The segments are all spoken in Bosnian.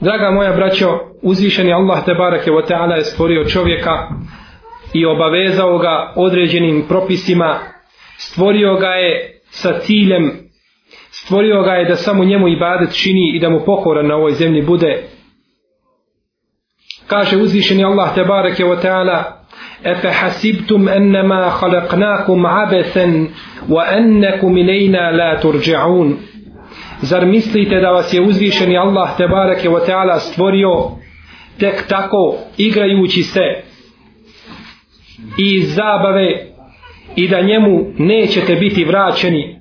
Draga moja braćo, uzvišeni Allah te barake wa ta'ala je stvorio čovjeka i obavezao ga određenim propisima, stvorio ga je sa ciljem, stvorio ga je da samo njemu ibadet čini i da mu pokoran na ovoj zemlji bude. Kaže uzvišeni Allah te barake wa ta'ala, Efe hasibtum ennema khalaqnakum abesen wa ennekum ilajna la turđa'un. Zar mislite da vas je uzvišeni Allah te bareke o ta'ala stvorio tek tako igrajući se i zabave i da njemu nećete biti vraćeni?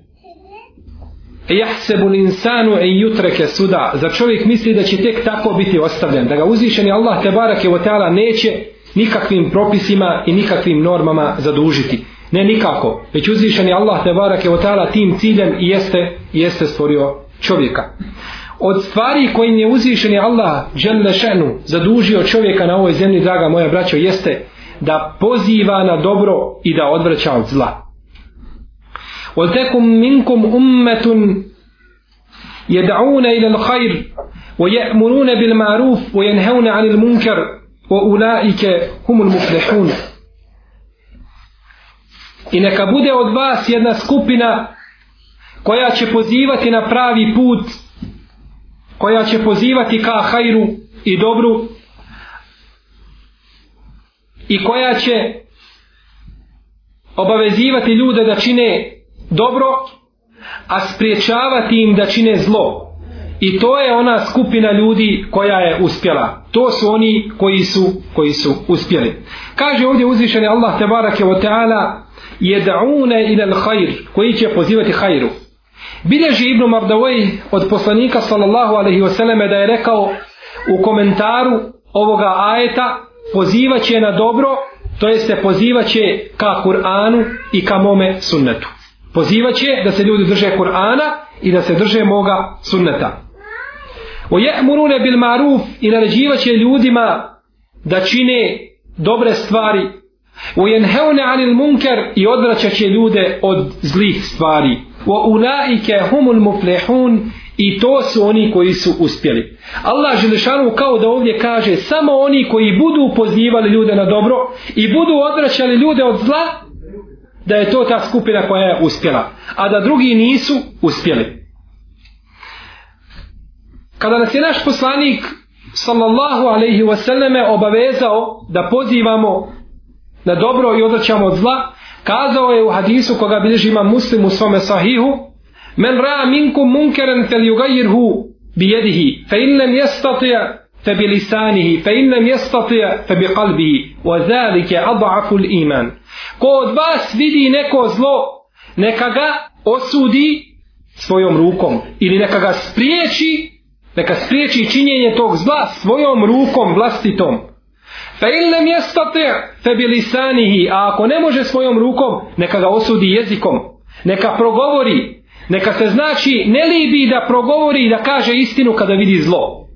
Jahsebu linsanu en jutreke suda. Za čovjek misli da će tek tako biti ostavljen? Da ga uzvišeni Allah te barake o ta'ala neće nikakvim propisima i nikakvim normama zadužiti. Ne nikako već uzvišeni Allah te barake o ta'ala tim ciljem jeste, jeste stvorio čovjeka. Od stvari kojim je uzvišeni Allah žele šenu zadužio čovjeka na ovoj zemlji, draga moja braćo, jeste da poziva na dobro i da odvraća od zla. وَلْتَكُمْ مِنْكُمْ أُمَّةٌ يَدْعُونَ إِلَى الْخَيْرِ وَيَأْمُرُونَ بِالْمَعْرُوفِ وَيَنْهَوْنَ عَنِ الْمُنْكَرِ وَأُولَٰئِكَ هُمُ الْمُفْلِحُونَ I neka bude od vas jedna skupina koja će pozivati na pravi put, koja će pozivati ka hajru i dobru i koja će obavezivati ljude da čine dobro, a spriječavati im da čine zlo. I to je ona skupina ljudi koja je uspjela. To su oni koji su, koji su uspjeli. Kaže ovdje uzvišeni Allah tebarake ve ta'ala jed'une ila al-khair, koji će pozivati hajru. Bilježi Ibnu Mardavoj od poslanika sallallahu alaihi wasallam da je rekao u komentaru ovoga ajeta pozivaće na dobro, to jeste pozivaće ka Kur'anu i ka mome sunnetu. Pozivaće da se ljudi drže Kur'ana i da se drže moga sunneta. O je'murune bil maruf i naređivaće ljudima da čine dobre stvari. O jenheune anil munker i odvraćaće ljude od zlih stvari wa ulaike humul muflihun i to su oni koji su uspjeli. Allah Želešanu kao da ovdje kaže samo oni koji budu pozivali ljude na dobro i budu odvraćali ljude od zla da je to ta skupina koja je uspjela. A da drugi nisu uspjeli. Kada nas je naš poslanik sallallahu alaihi wasallame obavezao da pozivamo na dobro i odvraćamo od zla, kazao je u hadisu koga bilježi ima muslim u svome sahihu men ra minkum munkeren fel yugayirhu bijedihi fe in lem jestatija fe bi lisanihi fe in lem jestatija fe bi kalbihi wa zalike adaful iman ko od vas vidi neko zlo neka ga osudi svojom rukom ili neka ga spriječi neka spriječi činjenje tog zla svojom rukom vlastitom. Fe in lem jestate fe bilisanihi, a ako ne može svojom rukom, neka ga osudi jezikom, neka progovori, neka se znači ne libi da progovori i da kaže istinu kada vidi zlo.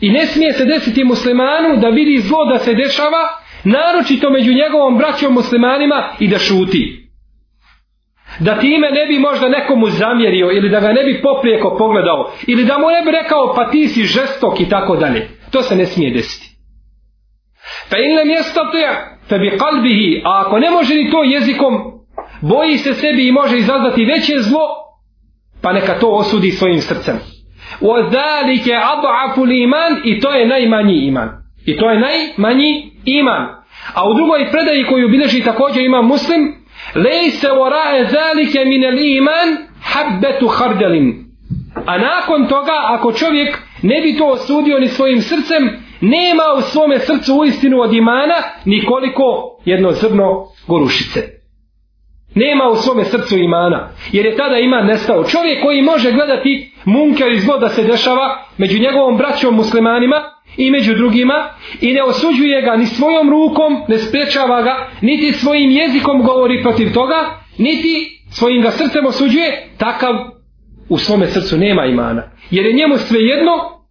I ne smije se desiti muslimanu da vidi zlo da se dešava, naročito među njegovom braćom muslimanima i da šuti. da time ne bi možda nekomu zamjerio ili da ga ne bi poprijeko pogledao ili da mu ne bi rekao pa ti si žestok i tako dalje. To se ne smije desiti. Fe in lem jestatija fe bi kalbihi, a ako ne može ni to jezikom, boji se sebi i može izazvati veće zlo, pa neka to osudi svojim srcem. Wa zalike ad'afu iman i to je najmanji iman. I to je najmanji iman. A u drugoj predaji koju bileži također ima muslim, lejse warae zalike min al iman habbetu hardalin. A nakon toga, ako čovjek ne bi to osudio ni svojim srcem, nema u svome srcu uistinu od imana nikoliko jedno zrno gorušice. Nema u svome srcu imana. Jer je tada iman nestao. Čovjek koji može gledati munker iz da se dešava među njegovom braćom muslimanima i među drugima i ne osuđuje ga ni svojom rukom, ne sprečava ga, niti svojim jezikom govori protiv toga, niti svojim ga srcem osuđuje, takav u svome srcu nema imana. Jer je njemu sve jedno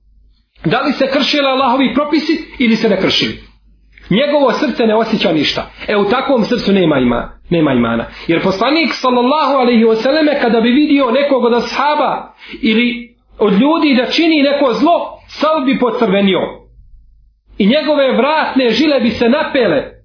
da li se kršila Allahovi propisi ili se ne kršili. Njegovo srce ne osjeća ništa. E u takvom srcu nema ima, nema imana. Jer poslanik sallallahu alaihi wasallame kada bi vidio nekog od ashaba ili od ljudi da čini neko zlo, sav bi pocrvenio. I njegove vratne žile bi se napele.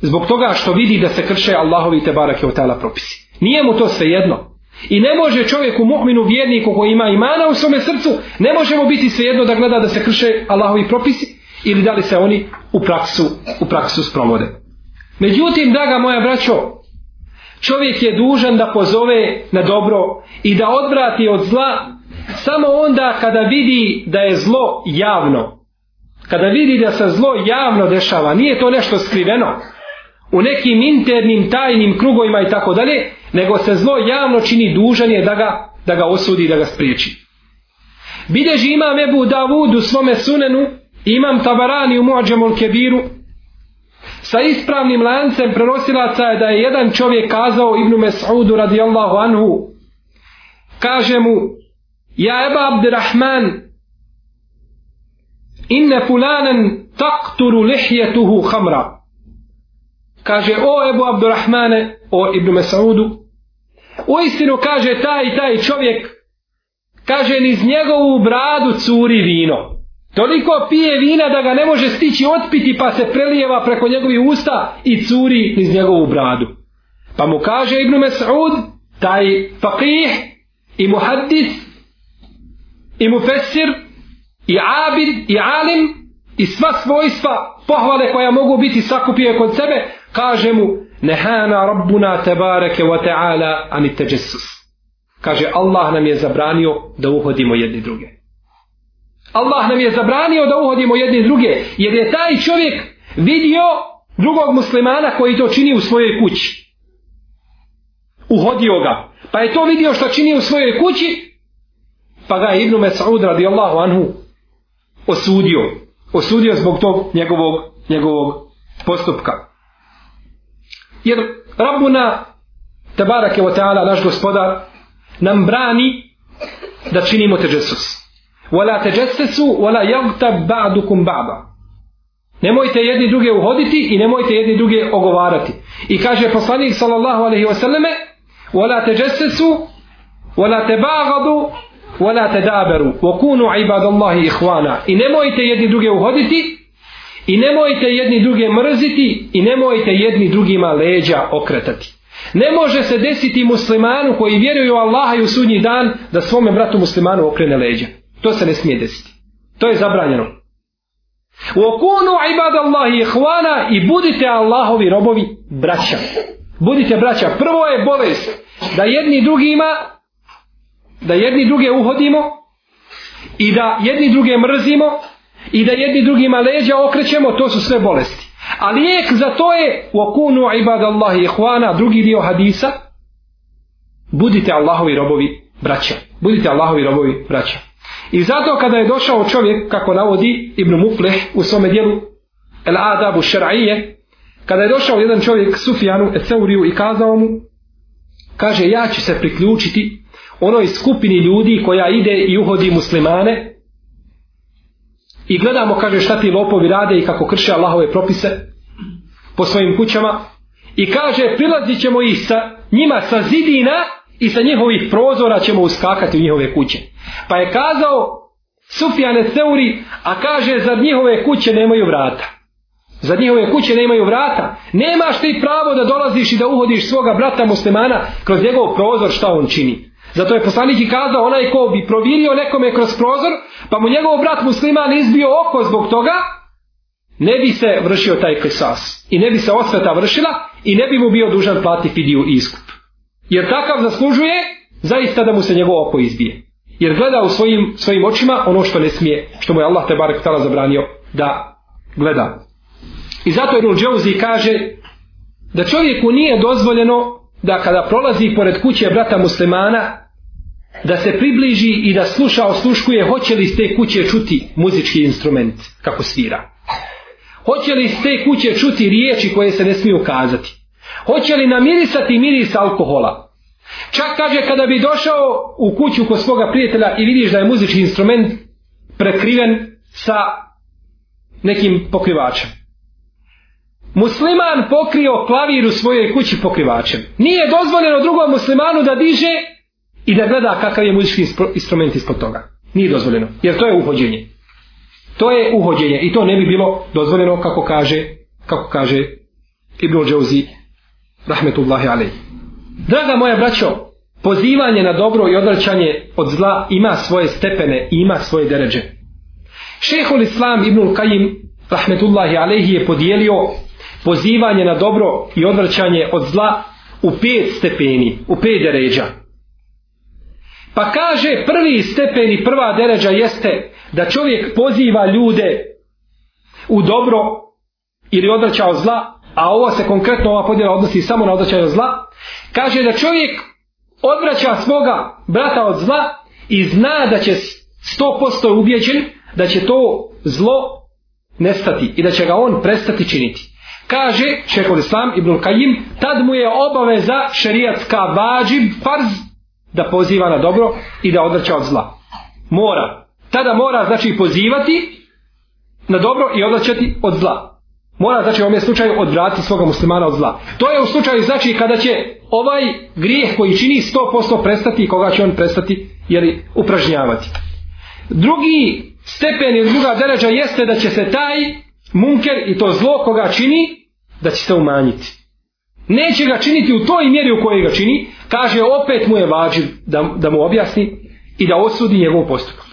Zbog toga što vidi da se krše Allahovi te barake od tala propisi. Nije mu to sve jedno. I ne može čovjek u mu'minu vjerniku koji ima imana u svome srcu, ne možemo biti svejedno da gleda da se krše Allahovi propisi ili da li se oni u praksu, u praksu sprovode. Međutim, draga moja braćo, čovjek je dužan da pozove na dobro i da odvrati od zla samo onda kada vidi da je zlo javno. Kada vidi da se zlo javno dešava, nije to nešto skriveno u nekim internim tajnim krugovima i tako dalje, nego se zlo javno čini dužan je da ga, da ga osudi, da ga spriječi. Bideži imam Ebu Davud u svome sunenu, imam Tabarani u Muadžemul Kebiru, sa ispravnim lancem prenosilaca je da je jedan čovjek kazao Ibnu Mes'udu radijallahu anhu, kaže mu, ja Eba Abdirahman, inne fulanen takturu lihjetuhu hamra. Kaže, o Ebu Abdurrahmane, o Ibnu Mesaudu, u istinu kaže taj taj čovjek, kaže niz njegovu bradu curi vino. Toliko pije vina da ga ne može stići otpiti pa se prelijeva preko njegovih usta i curi niz njegovu bradu. Pa mu kaže Ibnu Mesaud, taj faqih i muhaddis i mufessir i abid i alim i sva svojstva pohvale koja mogu biti sakupije kod sebe, kaže mu nehana rabbuna tebareke wa ta'ala ani teđesus. Kaže Allah nam je zabranio da uhodimo jedni druge. Allah nam je zabranio da uhodimo jedni druge jer je taj čovjek vidio drugog muslimana koji to čini u svojoj kući. Uhodio ga. Pa je to vidio što čini u svojoj kući pa ga je Ibnu Mes'ud radijallahu anhu osudio. Osudio zbog tog njegovog, njegovog postupka. Jer Rabbuna Tabarake wa ta'ala, naš gospodar, nam brani da činimo teđesus. Wala teđesesu, wala jagtab ba'dukum ba'da. Nemojte jedni druge uhoditi i nemojte jedni druge ogovarati. I kaže poslanik sallallahu alaihi wasallame, wala teđesesu, wala tebagadu, wala tedaberu, wa kunu ibadallahi ihwana. I nemojte jedni druge uhoditi I nemojte jedni druge mrziti i nemojte jedni drugima leđa okretati. Ne može se desiti muslimanu koji vjeruje u Allaha i u sudnji dan da svome bratu muslimanu okrene leđa. To se ne smije desiti. To je zabranjeno. U okunu ibad Allahi ihvana i budite Allahovi robovi braća. Budite braća. Prvo je bolest da jedni drugima da jedni druge uhodimo i da jedni druge mrzimo i da jedni drugima leđa okrećemo, to su sve bolesti. A lijek za to je u okunu ibadallahi ihwana, drugi dio hadisa, budite Allahovi robovi braća. Budite Allahovi robovi braća. I zato kada je došao čovjek, kako navodi Ibn Mufleh u svome dijelu El Adabu Šar'ije, kada je došao jedan čovjek Sufijanu Eseuriju i kazao mu, kaže ja ću se priključiti onoj skupini ljudi koja ide i uhodi muslimane, i gledamo, kaže, šta ti lopovi rade i kako krše Allahove propise po svojim kućama i kaže prilazit ćemo ih sa njima sa zidina i sa njihovih prozora ćemo uskakati u njihove kuće. Pa je kazao Sufjane Seuri, a kaže za njihove kuće nemaju vrata. Za njihove kuće nemaju vrata. Nemaš ti pravo da dolaziš i da uhodiš svoga brata muslimana kroz njegov prozor šta on čini. Zato je poslanik i kazao onaj ko bi provirio nekome kroz prozor, pa mu njegov brat musliman izbio oko zbog toga, ne bi se vršio taj kisas I ne bi se osveta vršila i ne bi mu bio dužan plati fidiju iskup. Jer takav zaslužuje zaista da mu se njegov oko izbije. Jer gleda u svojim, svojim očima ono što ne smije, što mu je Allah te barek tala zabranio da gleda. I zato Ibn Džauzi kaže da čovjeku nije dozvoljeno da kada prolazi pored kuće brata muslimana da se približi i da sluša osluškuje hoće li iz te kuće čuti muzički instrument kako svira. Hoće li iz te kuće čuti riječi koje se ne smiju kazati. Hoće li namirisati miris alkohola. Čak kaže kada bi došao u kuću kod svoga prijatelja i vidiš da je muzički instrument prekriven sa nekim pokrivačem. Musliman pokrio klavir u svojoj kući pokrivačem. Nije dozvoljeno drugom muslimanu da diže i da gleda kakav je muzički instrument ispod toga. Nije dozvoljeno, jer to je uhođenje. To je uhođenje i to ne bi bilo dozvoljeno kako kaže kako kaže Ibn Džauzi rahmetullahi alej. Draga moja braćo, pozivanje na dobro i odvraćanje od zla ima svoje stepene i ima svoje deređe. Šehol Islam Ibn Kajim rahmetullahi alejhi je podijelio pozivanje na dobro i odvraćanje od zla u pet stepeni, u pet deređa. Pa kaže prvi stepen i prva deređa jeste da čovjek poziva ljude u dobro ili odvraća od zla, a ovo se konkretno ova podjela odnosi samo na odvraćanje od zla, kaže da čovjek odvraća svoga brata od zla i zna da će 100% ubjeđen da će to zlo nestati i da će ga on prestati činiti. Kaže Šehol Islam Ibn Kajim, tad mu je obaveza šerijatska vađib farz da poziva na dobro i da odvrća od zla. Mora. Tada mora znači pozivati na dobro i odvraćati od zla. Mora znači u ovom slučaju odvratiti svoga muslimana od zla. To je u slučaju znači kada će ovaj grijeh koji čini 100% prestati i koga će on prestati jeli, upražnjavati. Drugi stepen ili druga deređa jeste da će se taj munker i to zlo koga čini da će se umanjiti. Neće ga činiti u toj mjeri u kojoj ga čini, kaže opet mu je vađiv da, da mu objasni i da osudi njegov postupak.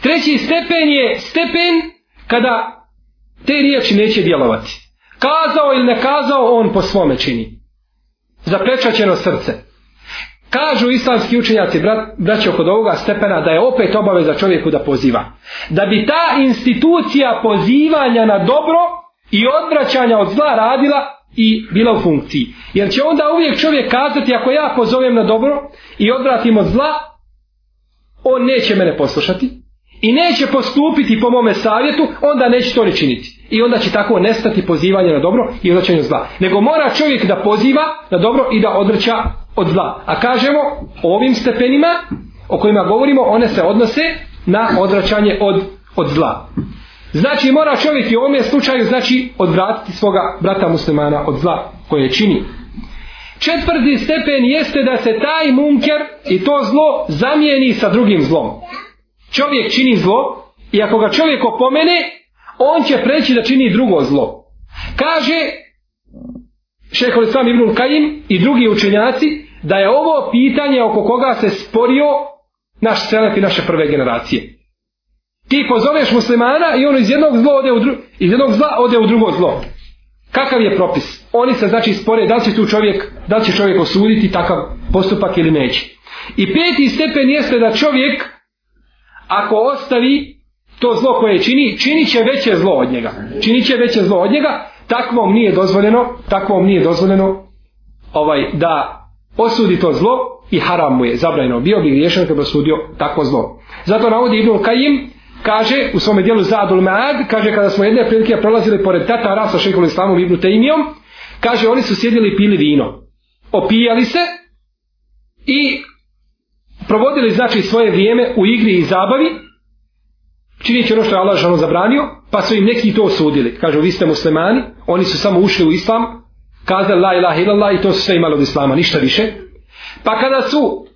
Treći stepen je stepen kada te riječi neće djelovati. Kazao ili ne kazao, on po svome čini. Zaprečaćeno srce. Kažu islamski učenjaci, brat, braće kod ovoga stepena, da je opet obaveza čovjeku da poziva. Da bi ta institucija pozivanja na dobro i odvraćanja od zla radila i bila u funkciji. Jer će onda uvijek čovjek kazati, ako ja pozovem na dobro i odvratim od zla, on neće mene poslušati i neće postupiti po mome savjetu, onda neće to ni činiti. I onda će tako nestati pozivanje na dobro i odvraćanje od zla. Nego mora čovjek da poziva na dobro i da odvraća od zla. A kažemo, ovim stepenima o kojima govorimo, one se odnose na odvraćanje od, od zla. Znači mora čovjek i u ovom slučaju znači odvratiti svoga brata muslimana od zla koje čini. Četvrti stepen jeste da se taj munker i to zlo zamijeni sa drugim zlom. Čovjek čini zlo i ako ga čovjek opomene, on će preći da čini drugo zlo. Kaže šehol Islam Ibn Kajim i drugi učenjaci da je ovo pitanje oko koga se sporio naš selef i naše prve generacije. Ti pozoveš muslimana i on iz jednog zla ode u, dru, iz jednog zla ode u drugo zlo. Kakav je propis? Oni se znači spore da li će tu čovjek, da li će čovjek osuditi takav postupak ili neće. I peti stepen jeste da čovjek ako ostavi to zlo koje čini, čini će veće zlo od njega. Čini će veće zlo od njega, takvom nije dozvoljeno, takvom nije dozvoljeno ovaj da osudi to zlo i haram mu je zabranjeno. Bio bi griješan kada osudio takvo zlo. Zato navodi Ibn Kajim kaže u svome dijelu Zadul Maad, kaže kada smo jedne prilike prolazili pored Tatara sa šehikom Islamom Ibnu Tejmijom, kaže oni su sjedili i pili vino. Opijali se i provodili znači svoje vrijeme u igri i zabavi, činjeći ono što je Allah žano zabranio, pa su im neki to osudili. Kažu, vi ste muslimani, oni su samo ušli u islam, kazali la ilaha illallah i to su sve imali od islama, ništa više. Pa kada su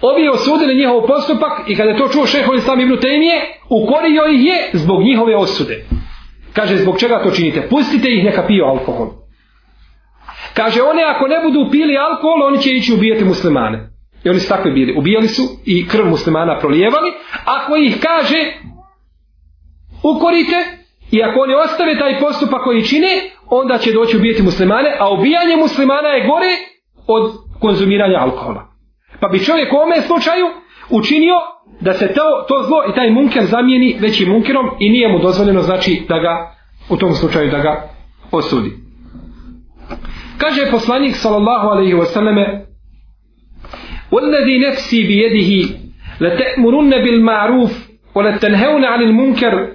ovi osudili njihov postupak i kada je to čuo šeho islam ibn Tejmije, ukorio ih je zbog njihove osude. Kaže, zbog čega to činite? Pustite ih neka piju alkohol. Kaže, one ako ne budu pili alkohol, oni će ići ubijati muslimane. I oni su takvi bili. Ubijali su i krv muslimana prolijevali. Ako ih kaže, ukorite, i ako oni ostave taj postupak koji čine, onda će doći ubijati muslimane, a ubijanje muslimana je gore od konzumiranja alkohola. Pa bi čovjek u ovome slučaju učinio da se to, to zlo i taj munker zamijeni većim munkerom i nije mu dozvoljeno znači da ga u tom slučaju da ga osudi. Kaže poslanik sallallahu alaihi wasallame والذي نفسي بيده لتأمرن بالمعروف ولتنهون عن المنكر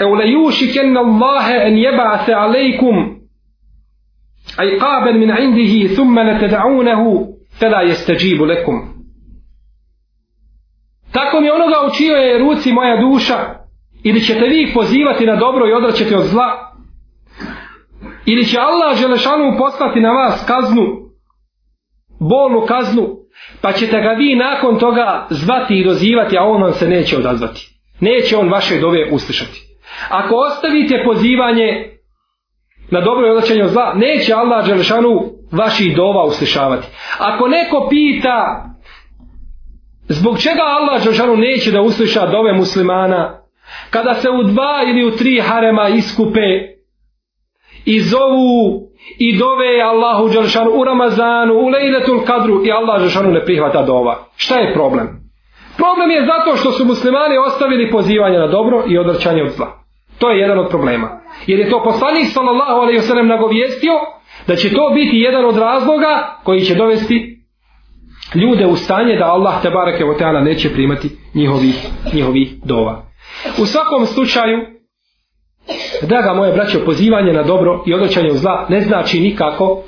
أو ليوشكن الله أن يبعث عليكم عقابا من عنده ثم لتدعونه fela jeste džibu lekum. Tako mi onoga u čijoj je ruci moja duša, ili ćete vi pozivati na dobro i odraćete od zla, ili će Allah Želešanu poslati na vas kaznu, bolnu kaznu, pa ćete ga vi nakon toga zvati i dozivati, a on vam se neće odazvati. Neće on vaše dove uslišati. Ako ostavite pozivanje na dobro i odraćanje od zla, neće Allah Želešanu vaši dova uslišavati. Ako neko pita Zbog čega Allah Žešanu neće da usliša dove muslimana kada se u dva ili u tri harema iskupe i zovu i dove Allahu Žešanu u Ramazanu, u Lejletul Kadru i Allah Žešanu ne prihvata dova. Šta je problem? Problem je zato što su muslimani ostavili pozivanje na dobro i odrčanje od zla. To je jedan od problema. Jer je to poslanik sallallahu alaihi wasallam nagovijestio da će to biti jedan od razloga koji će dovesti ljude u stanje da Allah te barake o teana neće primati njihovih, njihovih dova. U svakom slučaju, draga moje braćo, pozivanje na dobro i odrećanje u zla ne znači nikako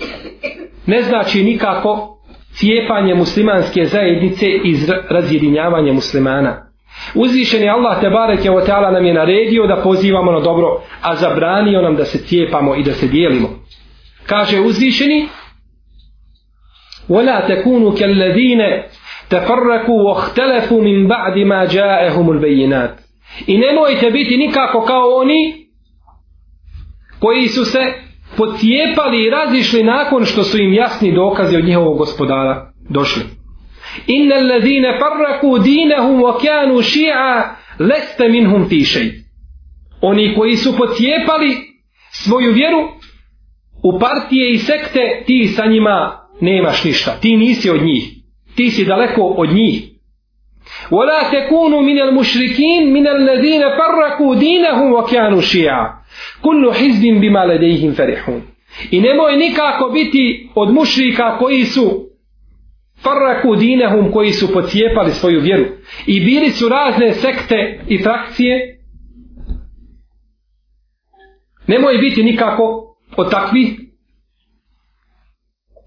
ne znači nikako cijepanje muslimanske zajednice iz razjedinjavanja muslimana. Uzvišeni Allah te bareke o teala nam je naredio da pozivamo na dobro, a zabranio nam da se cijepamo i da se dijelimo Kaže uzvišeni, ولا تكونوا كالذين تفرقوا واختلفوا من بعد ما جاءهم البينات i nemojte biti nikako kao oni koji su se pocijepali i razišli nakon što su im jasni dokazi od njihovog gospodara došli. Inna allazine farraku dinahum wa kanu shi'a leste minhum fi shay. Oni koji su pocijepali svoju vjeru u partije i sekte, ti sa njima nemaš ništa. Ti nisi od njih. Ti si daleko od njih. ولا تكونوا من المشركين من الذين فرقوا دينهم وكانوا شيعا كل حزب بما لديهم فرحون i nemoj nikako biti od mušrika koji su farraku dinehum koji su pocijepali svoju vjeru i bili su razne sekte i frakcije nemoj biti nikako od takvih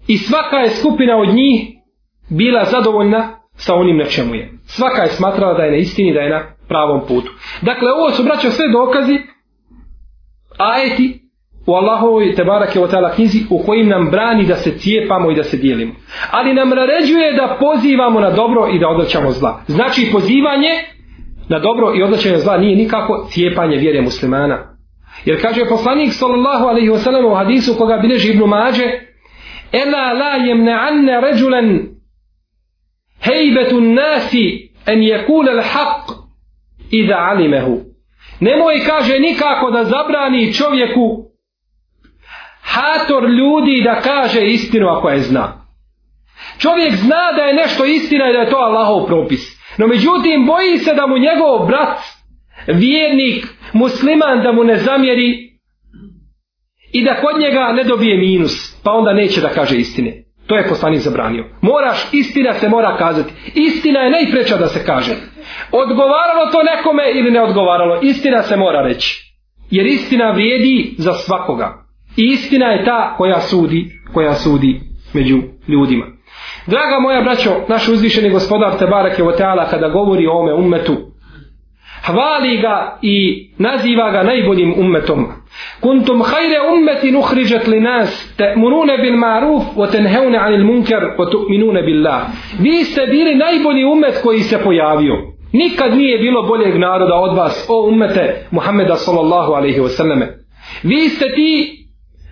I svaka je skupina od njih bila zadovoljna sa onim na čemu je. Svaka je smatrala da je na istini, da je na pravom putu. Dakle, ovo su, braćo, sve dokazi, ajeti u Allahovoj tebarake o tala knjizi u kojim nam brani da se cijepamo i da se dijelimo. Ali nam naređuje da pozivamo na dobro i da odlačamo zla. Znači, pozivanje na dobro i odlačanje zla nije nikako cijepanje vjere muslimana. Jer kaže poslanik sallallahu alaihi wasallam u hadisu koga bileži Ibnu Mađe, Ela la jemne anne ređulen hejbetu nasi en jekule l'haq i da alimehu. Nemoj kaže nikako da zabrani čovjeku hator ljudi da kaže istinu ako je zna. Čovjek zna da je nešto istina i da je to Allahov propis. No međutim boji se da mu njegov brat, vjernik, musliman da mu ne zamjeri i da kod njega ne dobije minus, pa onda neće da kaže istine. To je poslanik zabranio. Moraš, istina se mora kazati. Istina je najpreča da se kaže. Odgovaralo to nekome ili ne odgovaralo, istina se mora reći. Jer istina vrijedi za svakoga. I istina je ta koja sudi, koja sudi među ljudima. Draga moja braćo, naš uzvišeni gospodar Tebareke Oteala kada govori o ome ummetu, hvali ga i naziva ga najboljim ummetom. Kuntum hajre ummeti nuhriđat li nas, te munune bil maruf, o tenheune anil munker, o tu'minune billah. Vi ste bili najbolji ummet koji se pojavio. Nikad nije bilo boljeg naroda od vas, o ummete Muhammeda sallallahu alaihi wasallame. Vi ste ti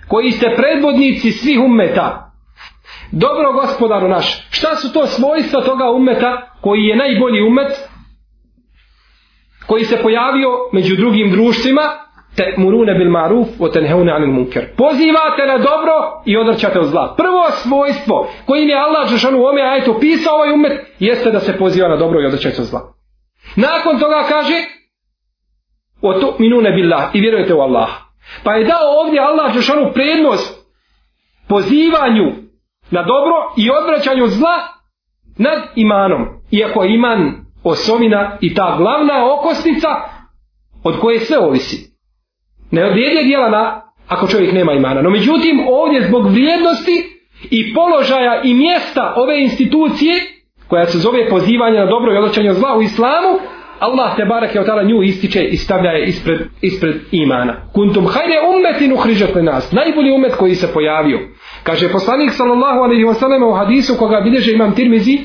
koji ste predvodnici svih ummeta. Dobro gospodaru naš, šta su to svojstva toga ummeta koji je najbolji ummet? Koji se pojavio među drugim društvima te murune bil maruf o tenheune anil munker. Pozivate na dobro i odvraćate od zla. Prvo svojstvo kojim je Allah Žešanu ome ajetu pisao ovaj umet jeste da se poziva na dobro i odvraća od zla. Nakon toga kaže o tu minune billah i vjerujete u Allah. Pa je dao ovdje Allah Žešanu prednost pozivanju na dobro i odvraćanju zla nad imanom. Iako iman osovina i ta glavna okosnica od koje sve ovisi. Ne odjedje dijela na ako čovjek nema imana. No međutim ovdje zbog vrijednosti i položaja i mjesta ove institucije koja se zove pozivanje na dobro i odlačanje od zla u islamu Allah te barake od tada nju ističe i stavlja je ispred, ispred imana. Kuntum hajde ummetin uhrižat nas. Najbolji umet koji se pojavio. Kaže poslanik sallallahu alaihi wa sallam u hadisu koga bilježe imam tirmizi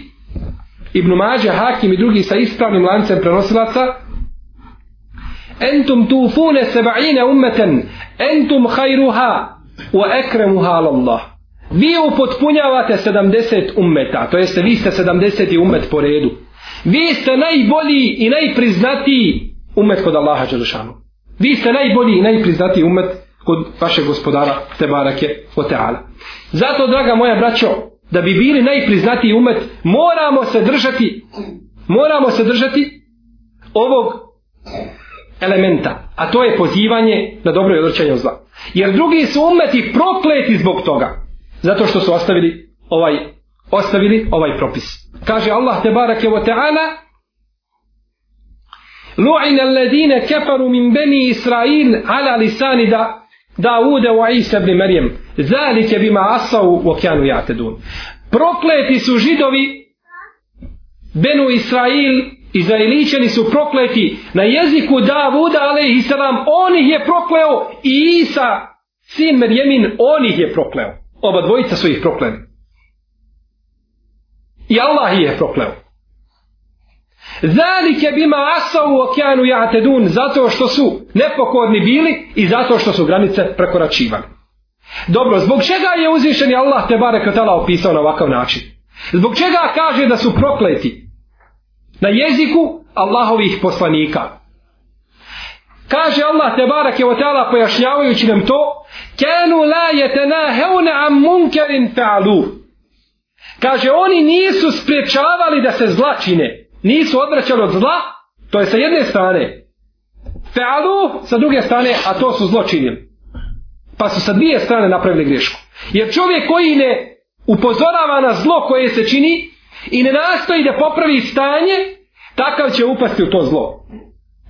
Ibn Mađa, Hakim i drugi sa ispravnim lancem prenosilaca Entum tufune seba'ine ummeten Entum hajruha wa ekremuha Allah. Vi upotpunjavate 70 ummeta to jeste vi ste 70 ummet po redu. Vi ste najbolji i najpriznatiji ummet kod Allaha Đelešanu. Vi ste najbolji i najpriznatiji ummet kod vašeg gospodara Tebarake o Teala Zato, draga moja braćo, da bi bili najpriznatiji umet, moramo se držati, moramo se držati ovog elementa, a to je pozivanje na dobro i odrčanje od zla. Jer drugi su umeti prokleti zbog toga, zato što su ostavili ovaj, ostavili ovaj propis. Kaže Allah te barake wa ta'ala, Lu'ina alladine kafaru min beni Israil ala lisani da Daude wa Isa ibn Marijem. Zalike bima asau u kanu jatedun. Prokleti su židovi Benu Israil Izraeličani su prokleti na jeziku Davuda alaihi salam on ih je prokleo i Isa sin Merjemin on ih je prokleo oba dvojica su ih prokleli i Allah ih je prokleo Zalike bima asau okeanu ja'tedun zato što su nepokorni bili i zato što su granice prekoračivali. Dobro, zbog čega je uzvišeni Allah te bare opisao na ovakav način? Zbog čega kaže da su prokleti? Na jeziku Allahovih poslanika. Kaže Allah te barake o teala pojašnjavajući nam to Kanu la jetena heune am munkerin fa'alu Kaže oni nisu spriječavali da se zlačine nisu odvraćali od zla, to je sa jedne strane. Fealu sa druge strane, a to su zločini. Pa su sa dvije strane napravili grešku. Jer čovjek koji ne upozorava na zlo koje se čini i ne nastoji da popravi stanje, takav će upasti u to zlo.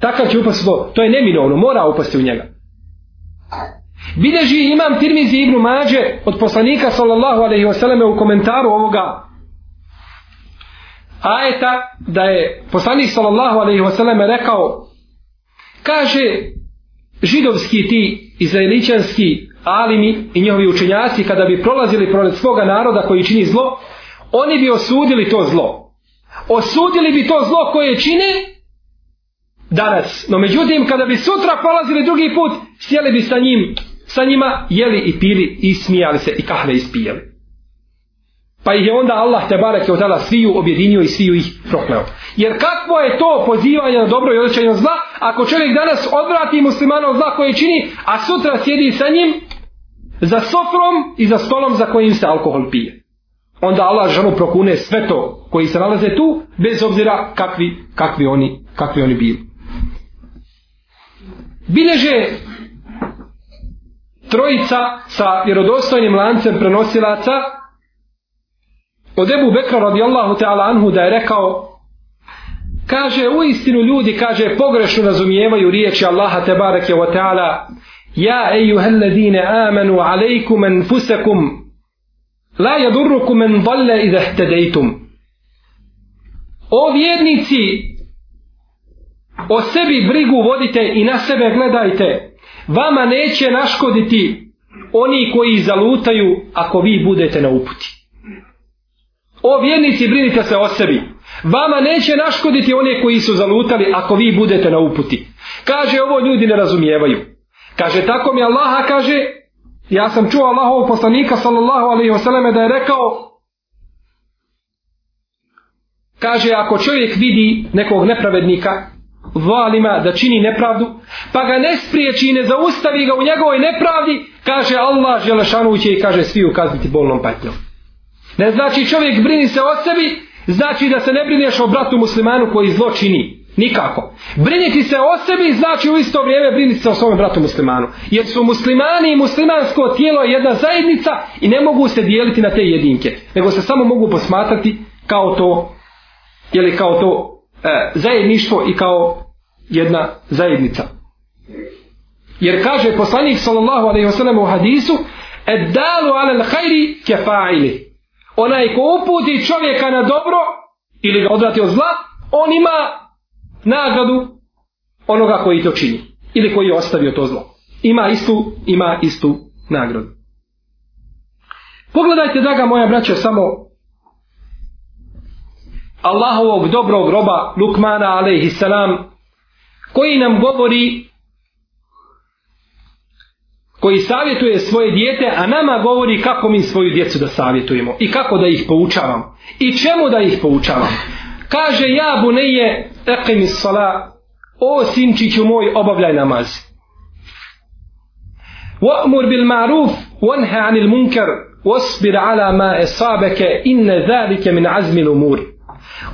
Takav će upasti u zlo. To je neminovno, mora upasti u njega. Bideži imam Tirmizi ibn Mađe od poslanika sallallahu alaihi wasallam u komentaru ovoga ajeta da je poslanik sallallahu alejhi ve selleme rekao kaže židovski ti izraeličanski alimi i njihovi učenjaci kada bi prolazili pored svoga naroda koji čini zlo oni bi osudili to zlo. Osudili bi to zlo koje čine danas. No međutim kada bi sutra prolazili drugi put sjeli bi sa njim sa njima jeli i pili i smijali se i kahve ispijali Pa ih je onda Allah te barek je odala sviju objedinio i sviju ih prokleo. Jer kakvo je to pozivanje na dobro i odrećanje zla, ako čovjek danas odvrati muslimana od zla koje čini, a sutra sjedi sa njim za sofrom i za stolom za kojim se alkohol pije. Onda Allah žanu prokune sve to koji se nalaze tu, bez obzira kakvi, kakvi, oni, kakvi oni bili. Bileže trojica sa vjerodostojnim lancem prenosilaca od Ebu Bekra radijallahu ta'ala anhu da je rekao kaže u istinu ljudi kaže pogrešno razumijevaju riječi Allaha tebareke wa ta'ala ja ejuhalladine amanu alejkum enfusekum la jadurrukum en dalle idha htedejtum o vjernici o sebi brigu vodite i na sebe gledajte. Vama neće naškoditi oni koji zalutaju ako vi budete na uputi. O vjernici brinite se o sebi. Vama neće naškoditi one koji su zalutali ako vi budete na uputi. Kaže ovo ljudi ne razumijevaju. Kaže tako mi Allaha kaže ja sam čuo Allahovog poslanika sallallahu alaihi wasallam da je rekao kaže ako čovjek vidi nekog nepravednika valima da čini nepravdu pa ga ne spriječi i ne zaustavi ga u njegovoj nepravdi kaže Allah želešanu će i kaže svi ukazniti bolnom patnjom ne znači čovjek brini se o sebi znači da se ne brineš o bratu muslimanu koji zlo čini nikako briniti se o sebi znači u isto vrijeme briniti se o svom bratu muslimanu jer su muslimani i muslimansko tijelo jedna zajednica i ne mogu se dijeliti na te jedinke nego se samo mogu posmatrati kao to ili kao to e, zajedništvo i kao jedna zajednica. Jer kaže poslanik sallallahu alejhi ve sellem u hadisu: "Ed-dalu ala al-khairi kafa'ili." Onaj ko uputi čovjeka na dobro ili ga odvrati od zla, on ima nagradu onoga koji to čini ili koji je ostavio to zlo. Ima istu, ima istu nagradu. Pogledajte, draga moja braća, samo Allahovog dobrog roba Lukmana alaihi salam koji nam govori koji savjetuje svoje dijete, a nama govori kako mi svoju djecu da savjetujemo i kako da ih poučavam i čemu da ih poučavam. Kaže, ja buneje eqimi sala, o sinčiću moj, obavljaj namaz. Wa'mur bil ma'ruf, wanha anil munkar, wasbir ala ma asabaka inna zalika min azmil umur.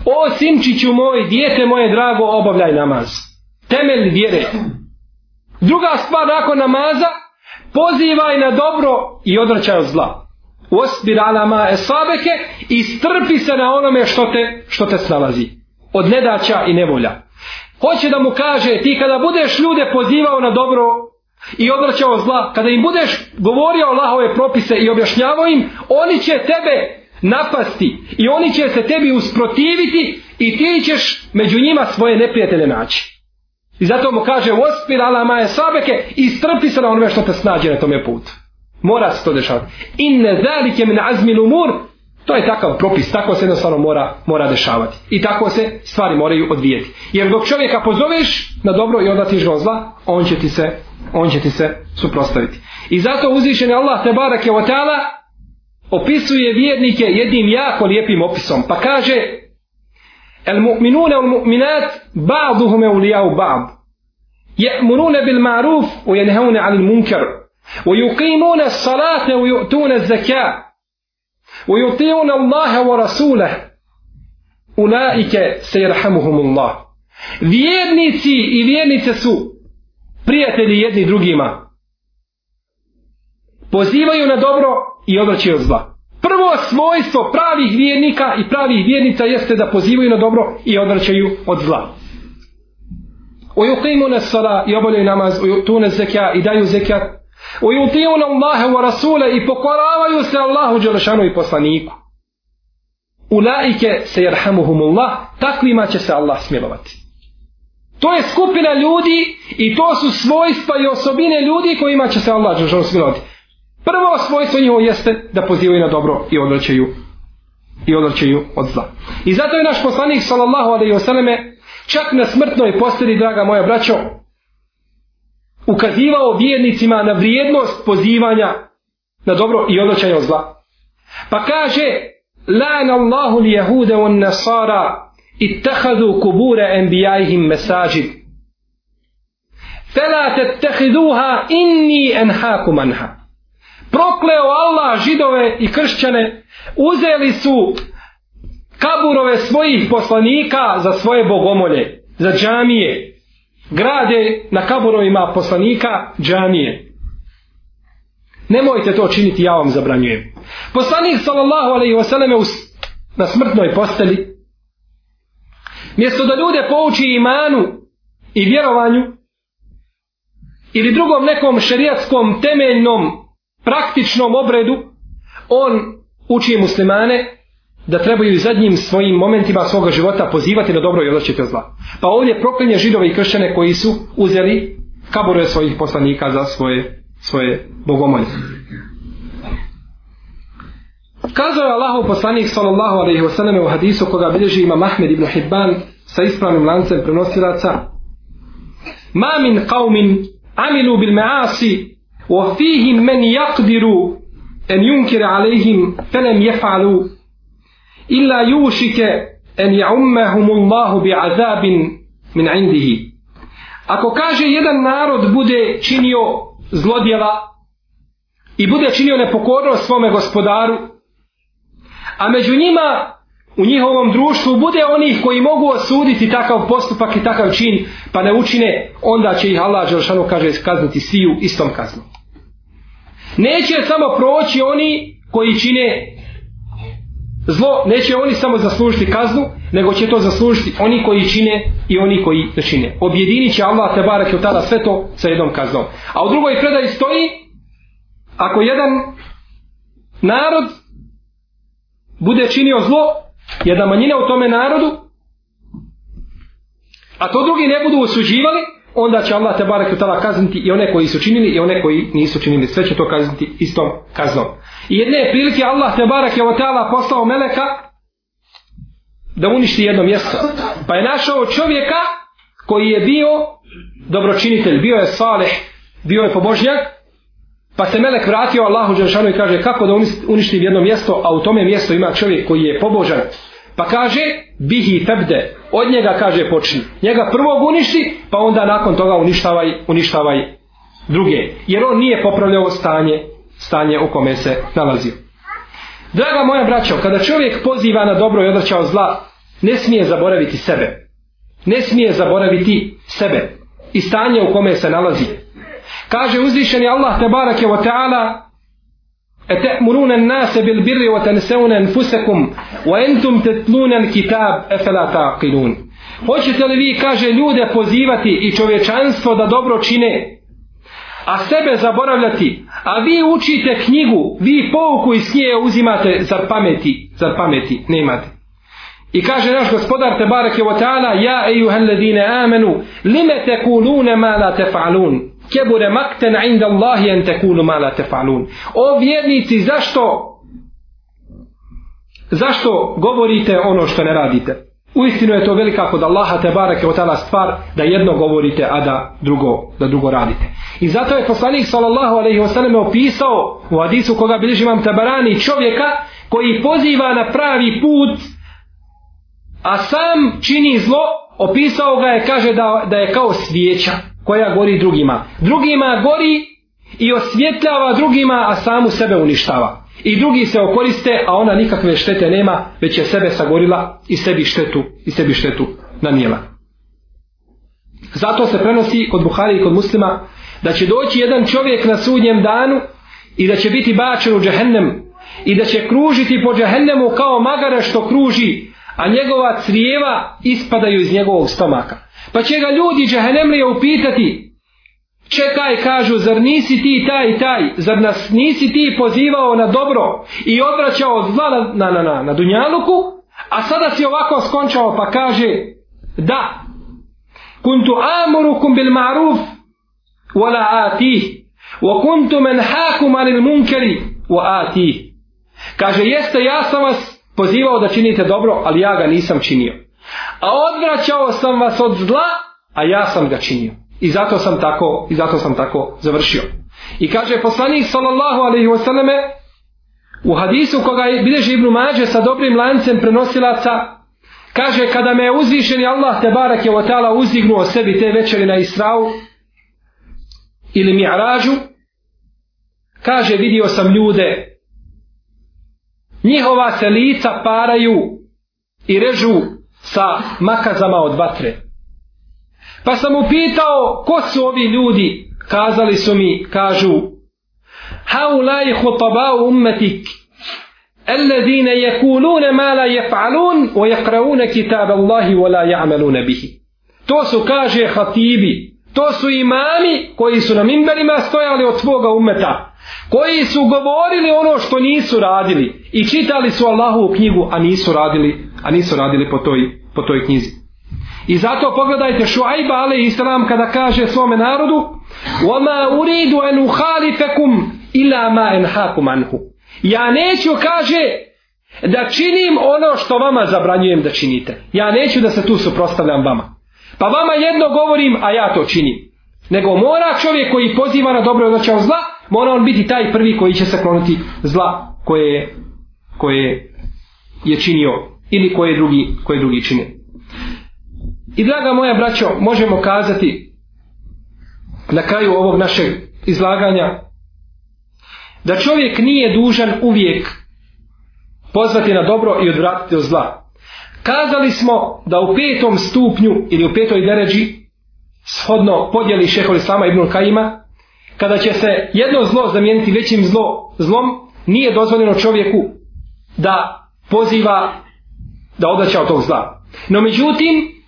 O sinčiću moj, dijete moje drago, obavljaj namaz temelj vjere. Druga stvar nakon namaza, pozivaj na dobro i odvraćaj od zla. Osbir alama esabeke i strpi se na onome što te, što te snalazi. Od nedaća i nevolja. Hoće da mu kaže, ti kada budeš ljude pozivao na dobro i odvraćao zla, kada im budeš govorio Allahove propise i objašnjavao im, oni će tebe napasti i oni će se tebi usprotiviti i ti ćeš među njima svoje neprijatelje naći. I zato mu kaže Ospir ala maje sabeke i strpi se na onome što te snađe na tome putu. Mora se to dešavati. Inne zalike min azmin umur To je takav propis, tako se jednostavno mora, mora dešavati. I tako se stvari moraju odvijeti. Jer dok čovjeka pozoveš na dobro i onda ti žao zla, on će ti se, on će ti se suprostaviti. I zato uzvišen je Allah te barake o opisuje vjernike jednim jako lijepim opisom. Pa kaže المؤمنون والمؤمنات بعضهم أولياء بعض. يأمرون بالمعروف وينهون عن المنكر ويقيمون الصلاة ويؤتون الزكاة ويطيعون الله ورسوله. أولئك سيرحمهم الله. Vjernici i vjernice su prijatelji jedni drugima. Pozivaju na dobro i odvraćaju od zla. Prvo svojstvo pravih vjernika i pravih vjernica jeste da pozivaju na dobro i odvraćaju od zla. ويقيمون الصلاة يبلغ نماز ويؤتون الزكاة يدايو زكاة ويطيعون الله ورسوله i pokoravaju se Allahu dželešanu i poslaniku. Ulaike se jerhamuhumullah, takvima će se Allah smilovati. To je skupina ljudi i to su svojstva i osobine ljudi kojima će se Allah dželešanu smilovati. Prvo svojstvo njihovo jeste da pozivaju na dobro i odvraćaju i odvraćaju od zla. I zato je naš poslanik sallallahu alejhi ve selleme čak na smrtnoj posteli draga moja braćo ukazivao vjernicima na vrijednost pozivanja na dobro i odvraćanja od zla. Pa kaže lan Allahu li jehude on nasara ittakhadhu kubure enbijajihim masajid." Fela tettehiduha inni enhakum anha prokleo Allah židove i kršćane, uzeli su kaburove svojih poslanika za svoje bogomolje, za džamije. Grade na kaburovima poslanika džamije. Nemojte to činiti, ja vam zabranjujem. Poslanik sallallahu alaihi wasallam na smrtnoj posteli, mjesto da ljude pouči imanu i vjerovanju, ili drugom nekom šerijatskom temeljnom praktičnom obredu on uči muslimane da trebaju zadnjim svojim momentima svoga života pozivati na dobro i odlačiti od zla. Pa ovdje proklinje židove i kršćane koji su uzeli kabure svojih poslanika za svoje, svoje bogomolje. Kazao je Allahov poslanik sallallahu alejhi ve selleme u hadisu koga bilježi ima Ahmed ibn Hibban sa ispravnim lancem prenosilaca Ma min qaumin amilu bil ma'asi وفيهم من يقدر أن an عليهم فلم يفعلوا إلا illa أن an الله Allahu من min Ako kaže jedan narod bude činio zlodjela i bude činio nepokornost svome gospodaru, a među njima u njihovom društvu bude onih koji mogu osuditi takav postupak i takav čin, pa ne učine, onda će ih Allah Đeršanu kaže kazniti sviju istom kaznom. Neće samo proći oni koji čine zlo, neće oni samo zaslužiti kaznu, nego će to zaslužiti oni koji čine i oni koji ne čine. Objedinit će Allah te barak tada sve to sa jednom kaznom. A u drugoj predaji stoji, ako jedan narod bude činio zlo, jedna manjina u tome narodu, a to drugi ne budu osuđivali, onda će Allah te barek tala kazniti i one koji su činili i one koji nisu činili. Sve će to kazniti istom kaznom. I jedne prilike Allah te barek je tala poslao meleka da uništi jedno mjesto. Pa je našao čovjeka koji je bio dobročinitelj, bio je saleh, bio je pobožnjak, Pa se Melek vratio Allahu Đelšanu i kaže kako da uništim jedno mjesto, a u tome mjesto ima čovjek koji je pobožan. Pa kaže, bihi tebde, od njega kaže počni. Njega prvog uništi, pa onda nakon toga uništavaj, uništavaj druge. Jer on nije popravljao stanje, stanje u kome se nalazio. Draga moja braćo, kada čovjek poziva na dobro i odreća od zla, ne smije zaboraviti sebe. Ne smije zaboraviti sebe i stanje u kome se nalazi. Kaže uzvišeni Allah te barake wa ta'ala أتأمرون الناس بالبر وتنسون أنفسكم وأنتم تتلون الكتاب أفلا تعقلون Hoćete li vi, kaže, ljude pozivati i čovječanstvo da dobro čine, a sebe zaboravljati, a vi učite knjigu, vi pouku iz knjige uzimate za pameti, za pameti, nemate. I kaže naš gospodar Tebareke wa ta'ala, ja ejuhel ladine amenu, lime tekulune ma la tefa'alun kebure makten inda Allahi en tekunu ma la tefalun. O vjernici, zašto zašto govorite ono što ne radite? Uistinu je to velika kod Allaha te barake od tala stvar da jedno govorite, a da drugo, da drugo radite. I zato je poslanik sallallahu alaihi wa sallam opisao u hadisu koga bilježi imam tabarani čovjeka koji poziva na pravi put a sam čini zlo opisao ga je kaže da, da je kao svijeća koja gori drugima. Drugima gori i osvjetljava drugima, a samu sebe uništava. I drugi se okoriste, a ona nikakve štete nema, već je sebe sagorila i sebi štetu, i sebi štetu nanijela. Zato se prenosi kod Buhari i kod muslima da će doći jedan čovjek na sudnjem danu i da će biti bačen u džehennem i da će kružiti po džehennemu kao magare što kruži, a njegova crijeva ispadaju iz njegovog stomaka. Pa će ga ljudi džahenemlije upitati, čekaj, kažu, zar nisi ti taj i taj, zar nas nisi ti pozivao na dobro i odvraćao zla na, na, na, na, na Dunjaluku, a sada si ovako skončao pa kaže, da, kuntu amurukum bil ma'ruf, wala atih, wa kuntu men hakum anil munkeri, wa atih. Kaže, jeste, ja sam vas pozivao da činite dobro, ali ja ga nisam činio a odvraćao sam vas od zla, a ja sam ga činio. I zato sam tako, i zato sam tako završio. I kaže poslanik sallallahu alejhi ve selleme u hadisu koga je bilježi Ibn Mađe sa dobrim lancem prenosilaca, kaže kada me je uzvišeni Allah te barak je o ta'ala uzdignuo sebi te večeri na Israu ili Mi'ražu, kaže vidio sam ljude njihova se lica paraju i režu sa makazama od vatre. Pa sam upitao ko su ovi ljudi, kazali su mi, kažu, haulaj hutabau ummetik, الذين يقولون ما لا يفعلون ويقرؤون كتاب الله ولا يعملون به to su kaže hatibi to su imami koji su na minberima stojali od svoga umeta koji su govorili ono što nisu radili i čitali su Allahovu knjigu, a nisu radili, a nisu radili po toj, po toj knjizi. I zato pogledajte Šuajba alaih islam kada kaže svome narodu وَمَا أُرِيدُ أَنْ أُحَالِفَكُمْ إِلَا مَا أَنْحَاكُمْ عَنْهُ Ja neću, kaže, da činim ono što vama zabranjujem da činite. Ja neću da se tu suprostavljam vama. Pa vama jedno govorim, a ja to činim. Nego mora čovjek koji poziva na dobro i zla, mora on biti taj prvi koji će se klonuti zla koje, koje je činio ili koje drugi, koje drugi čine. I draga moja braćo, možemo kazati na kraju ovog našeg izlaganja da čovjek nije dužan uvijek pozvati na dobro i odvratiti od zla. Kazali smo da u petom stupnju ili u petoj deređi shodno podjeli šehol Islama ibn Kajima kada će se jedno zlo zamijeniti većim zlo, zlom, nije dozvoljeno čovjeku da poziva da odvraća od tog zla. No međutim,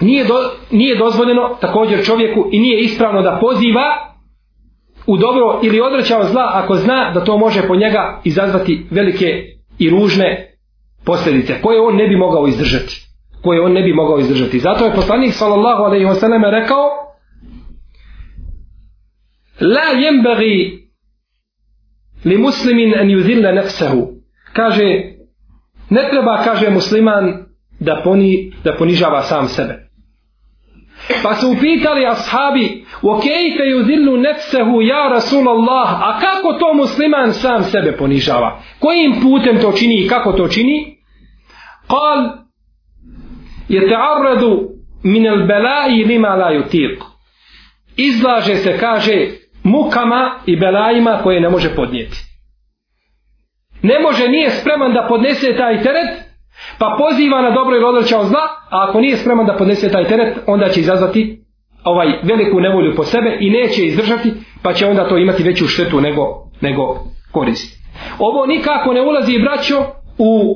nije, do, nije dozvoljeno također čovjeku i nije ispravno da poziva u dobro ili odvraća od zla ako zna da to može po njega izazvati velike i ružne posljedice koje on ne bi mogao izdržati. Koje on ne bi mogao izdržati. Zato je poslanik sallallahu alejhi ve selleme rekao la yenbaghi li muslimin an yuzilla nafsahu. Kaže Ne treba, kaže musliman, da, poni, da ponižava sam sebe. Pa su upitali ashabi, o ju zillu nefsehu ja Rasulallah, a kako to musliman sam sebe ponižava? Kojim putem to čini i kako to čini? Kal, je te arredu min el belai lima la jutir. Izlaže se, kaže, mukama i belajima koje ne može podnijeti. Ne može, nije spreman da podnese taj teret, pa poziva na dobro i odreća od zla, a ako nije spreman da podnese taj teret, onda će izazvati ovaj veliku nevolju po sebe i neće izdržati, pa će onda to imati veću štetu nego, nego korist. Ovo nikako ne ulazi, braćo, u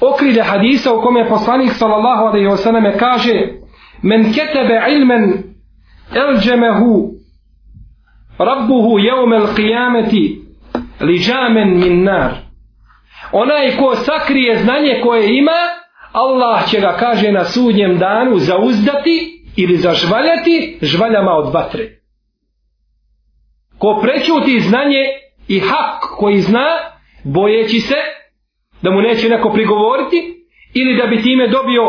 okrilje hadisa u kome poslanik sallallahu alaihi wa sallam kaže men ketebe ilmen elđemehu rabbuhu jevme il liđamen min nar onaj ko sakrije znanje koje ima Allah će ga kaže na sudnjem danu zauzdati ili zažvaljati žvaljama od vatre ko prećuti znanje i hak koji zna bojeći se da mu neće neko prigovoriti ili da bi time dobio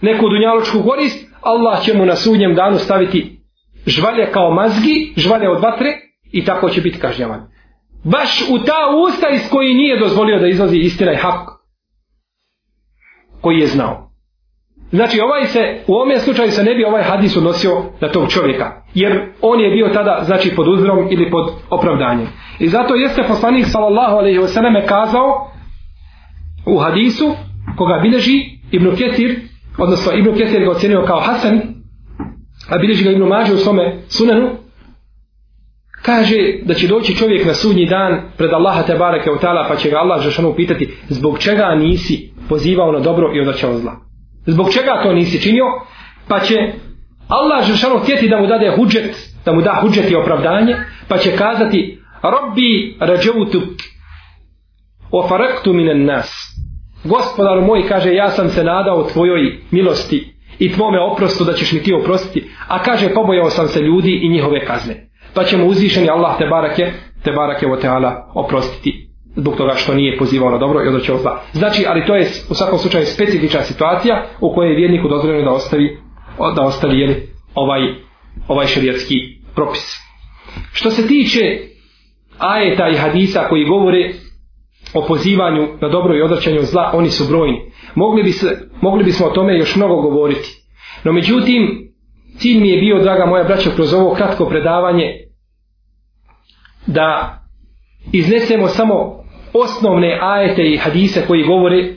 neku dunjaločku korist Allah će mu na sudnjem danu staviti žvalje kao mazgi, žvalje od vatre i tako će biti kažnjavan. Baš u ta usta iz koji nije dozvolio da izlazi istina i hak koji je znao. Znači ovaj se, u ovom slučaju se ne bi ovaj hadis odnosio na tog čovjeka. Jer on je bio tada, znači, pod uzrom ili pod opravdanjem. I zato jeste poslanik sallallahu alaihi wasallam kazao u hadisu koga bileži Ibn Ketir, odnosno Ibn Ketir ga ocenio kao Hasan, a bilježi ga Ibn Mađe u svome sunanu, kaže da će doći čovjek na sudnji dan pred Allaha te bareke u pa će ga Allah žešanu pitati zbog čega nisi pozivao na dobro i odvraćao zla. Zbog čega to nisi činio? Pa će Allah žešanu htjeti da mu dade hudžet, da mu da hudžet i opravdanje, pa će kazati Rabbi rađavutuk o faraktu minen nas. Gospodaru moj kaže ja sam se nadao tvojoj milosti i tvome oprostu da ćeš mi ti oprostiti, a kaže pobojao sam se ljudi i njihove kazne. Pa ćemo uzvišeni Allah te barake, te barake o teala oprostiti zbog toga što nije pozivao na dobro i odrećao zla. Znači, ali to je u svakom slučaju specifična situacija u kojoj je vjerniku dozvoljeno da ostavi, da ostavi jeli, ovaj, ovaj šerijatski propis. Što se tiče ajeta i hadisa koji govore o pozivanju na dobro i odraćanju zla, oni su brojni. Mogli, bi se, mogli bismo o tome još mnogo govoriti. No međutim, cilj mi je bio, draga moja braćo, kroz ovo kratko predavanje, da iznesemo samo osnovne ajete i hadise koji govore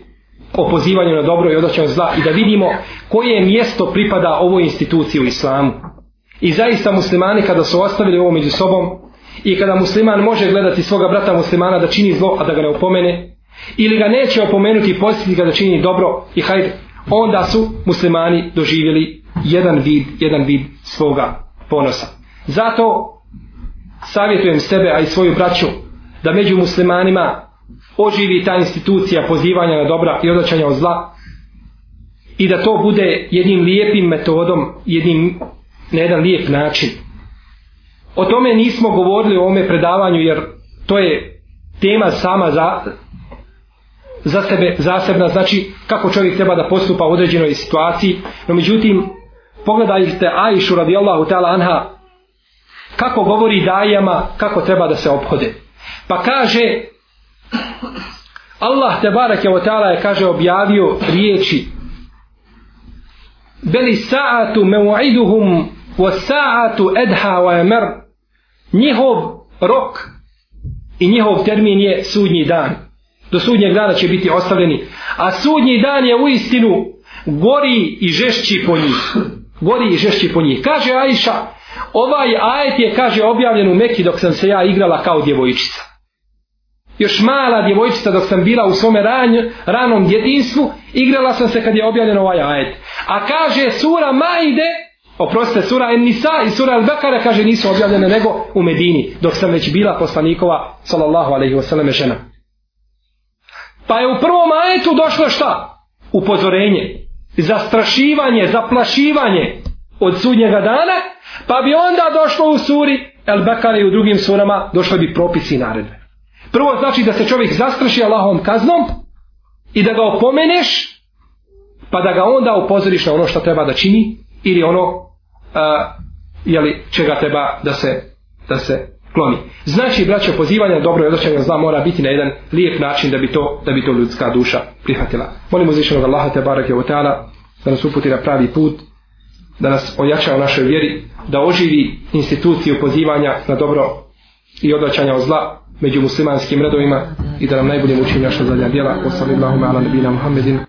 o pozivanju na dobro i odlačenju zla i da vidimo koje mjesto pripada ovoj instituciji u islamu. I zaista muslimani kada su ostavili ovo među sobom, I kada musliman može gledati svoga brata muslimana da čini zlo, a da ga ne opomene, ili ga neće opomenuti i posjetiti ga da čini dobro i hajde, onda su muslimani doživjeli jedan vid, jedan vid svoga ponosa. Zato savjetujem sebe, a i svoju braću, da među muslimanima oživi ta institucija pozivanja na dobra i odačanja od zla i da to bude jednim lijepim metodom, jednim na jedan lijep način. O tome nismo govorili u ovome predavanju jer to je tema sama za, za sebe, zasebna, znači kako čovjek treba da postupa u određenoj situaciji, no međutim pogledajte Aishu radijallahu ta'ala anha kako govori dajama kako treba da se obhode. Pa kaže Allah te barake o ta'ala je kaže objavio riječi Beli sa'atu mev'iduhum wa sa'atu edha wa emer njihov rok i njihov termin je sudnji dan. Do sudnjeg dana će biti ostavljeni. A sudnji dan je u istinu gori i žešći po njih. Gori i žešći po njih. Kaže Ajša, ovaj ajet je, kaže, objavljen u Meki dok sam se ja igrala kao djevojčica. Još mala djevojčica dok sam bila u svome ranj, ranom djetinstvu, igrala sam se kad je objavljen ovaj ajet. A kaže sura Maide, oprostite, sura En Nisa i sura El Bekara, kaže, nisu objavljene nego u Medini, dok sam već bila poslanikova, sallallahu alaihi wasallam, žena. Pa je u prvom ajetu došlo šta? Upozorenje, zastrašivanje, zaplašivanje od sudnjega dana, pa bi onda došlo u suri El Bekare i u drugim surama došle bi propisi i naredbe. Prvo znači da se čovjek zastraši Allahom kaznom i da ga opomeneš, pa da ga onda upozoriš na ono što treba da čini ili ono uh, jeli, čega treba da se, da se kloni. Znači, braćo, pozivanje na dobro i odrećanje zla mora biti na jedan lijep način da bi to, da bi to ljudska duša prihvatila. Molim uzvišenog Allaha te barake u teala da nas uputi na pravi put, da nas ojača u našoj vjeri, da oživi instituciju pozivanja na dobro i odvraćanja od zla među muslimanskim redovima i da nam najbolje učini naša zadnja djela. Wa sallallahu ala nabina Muhammedin.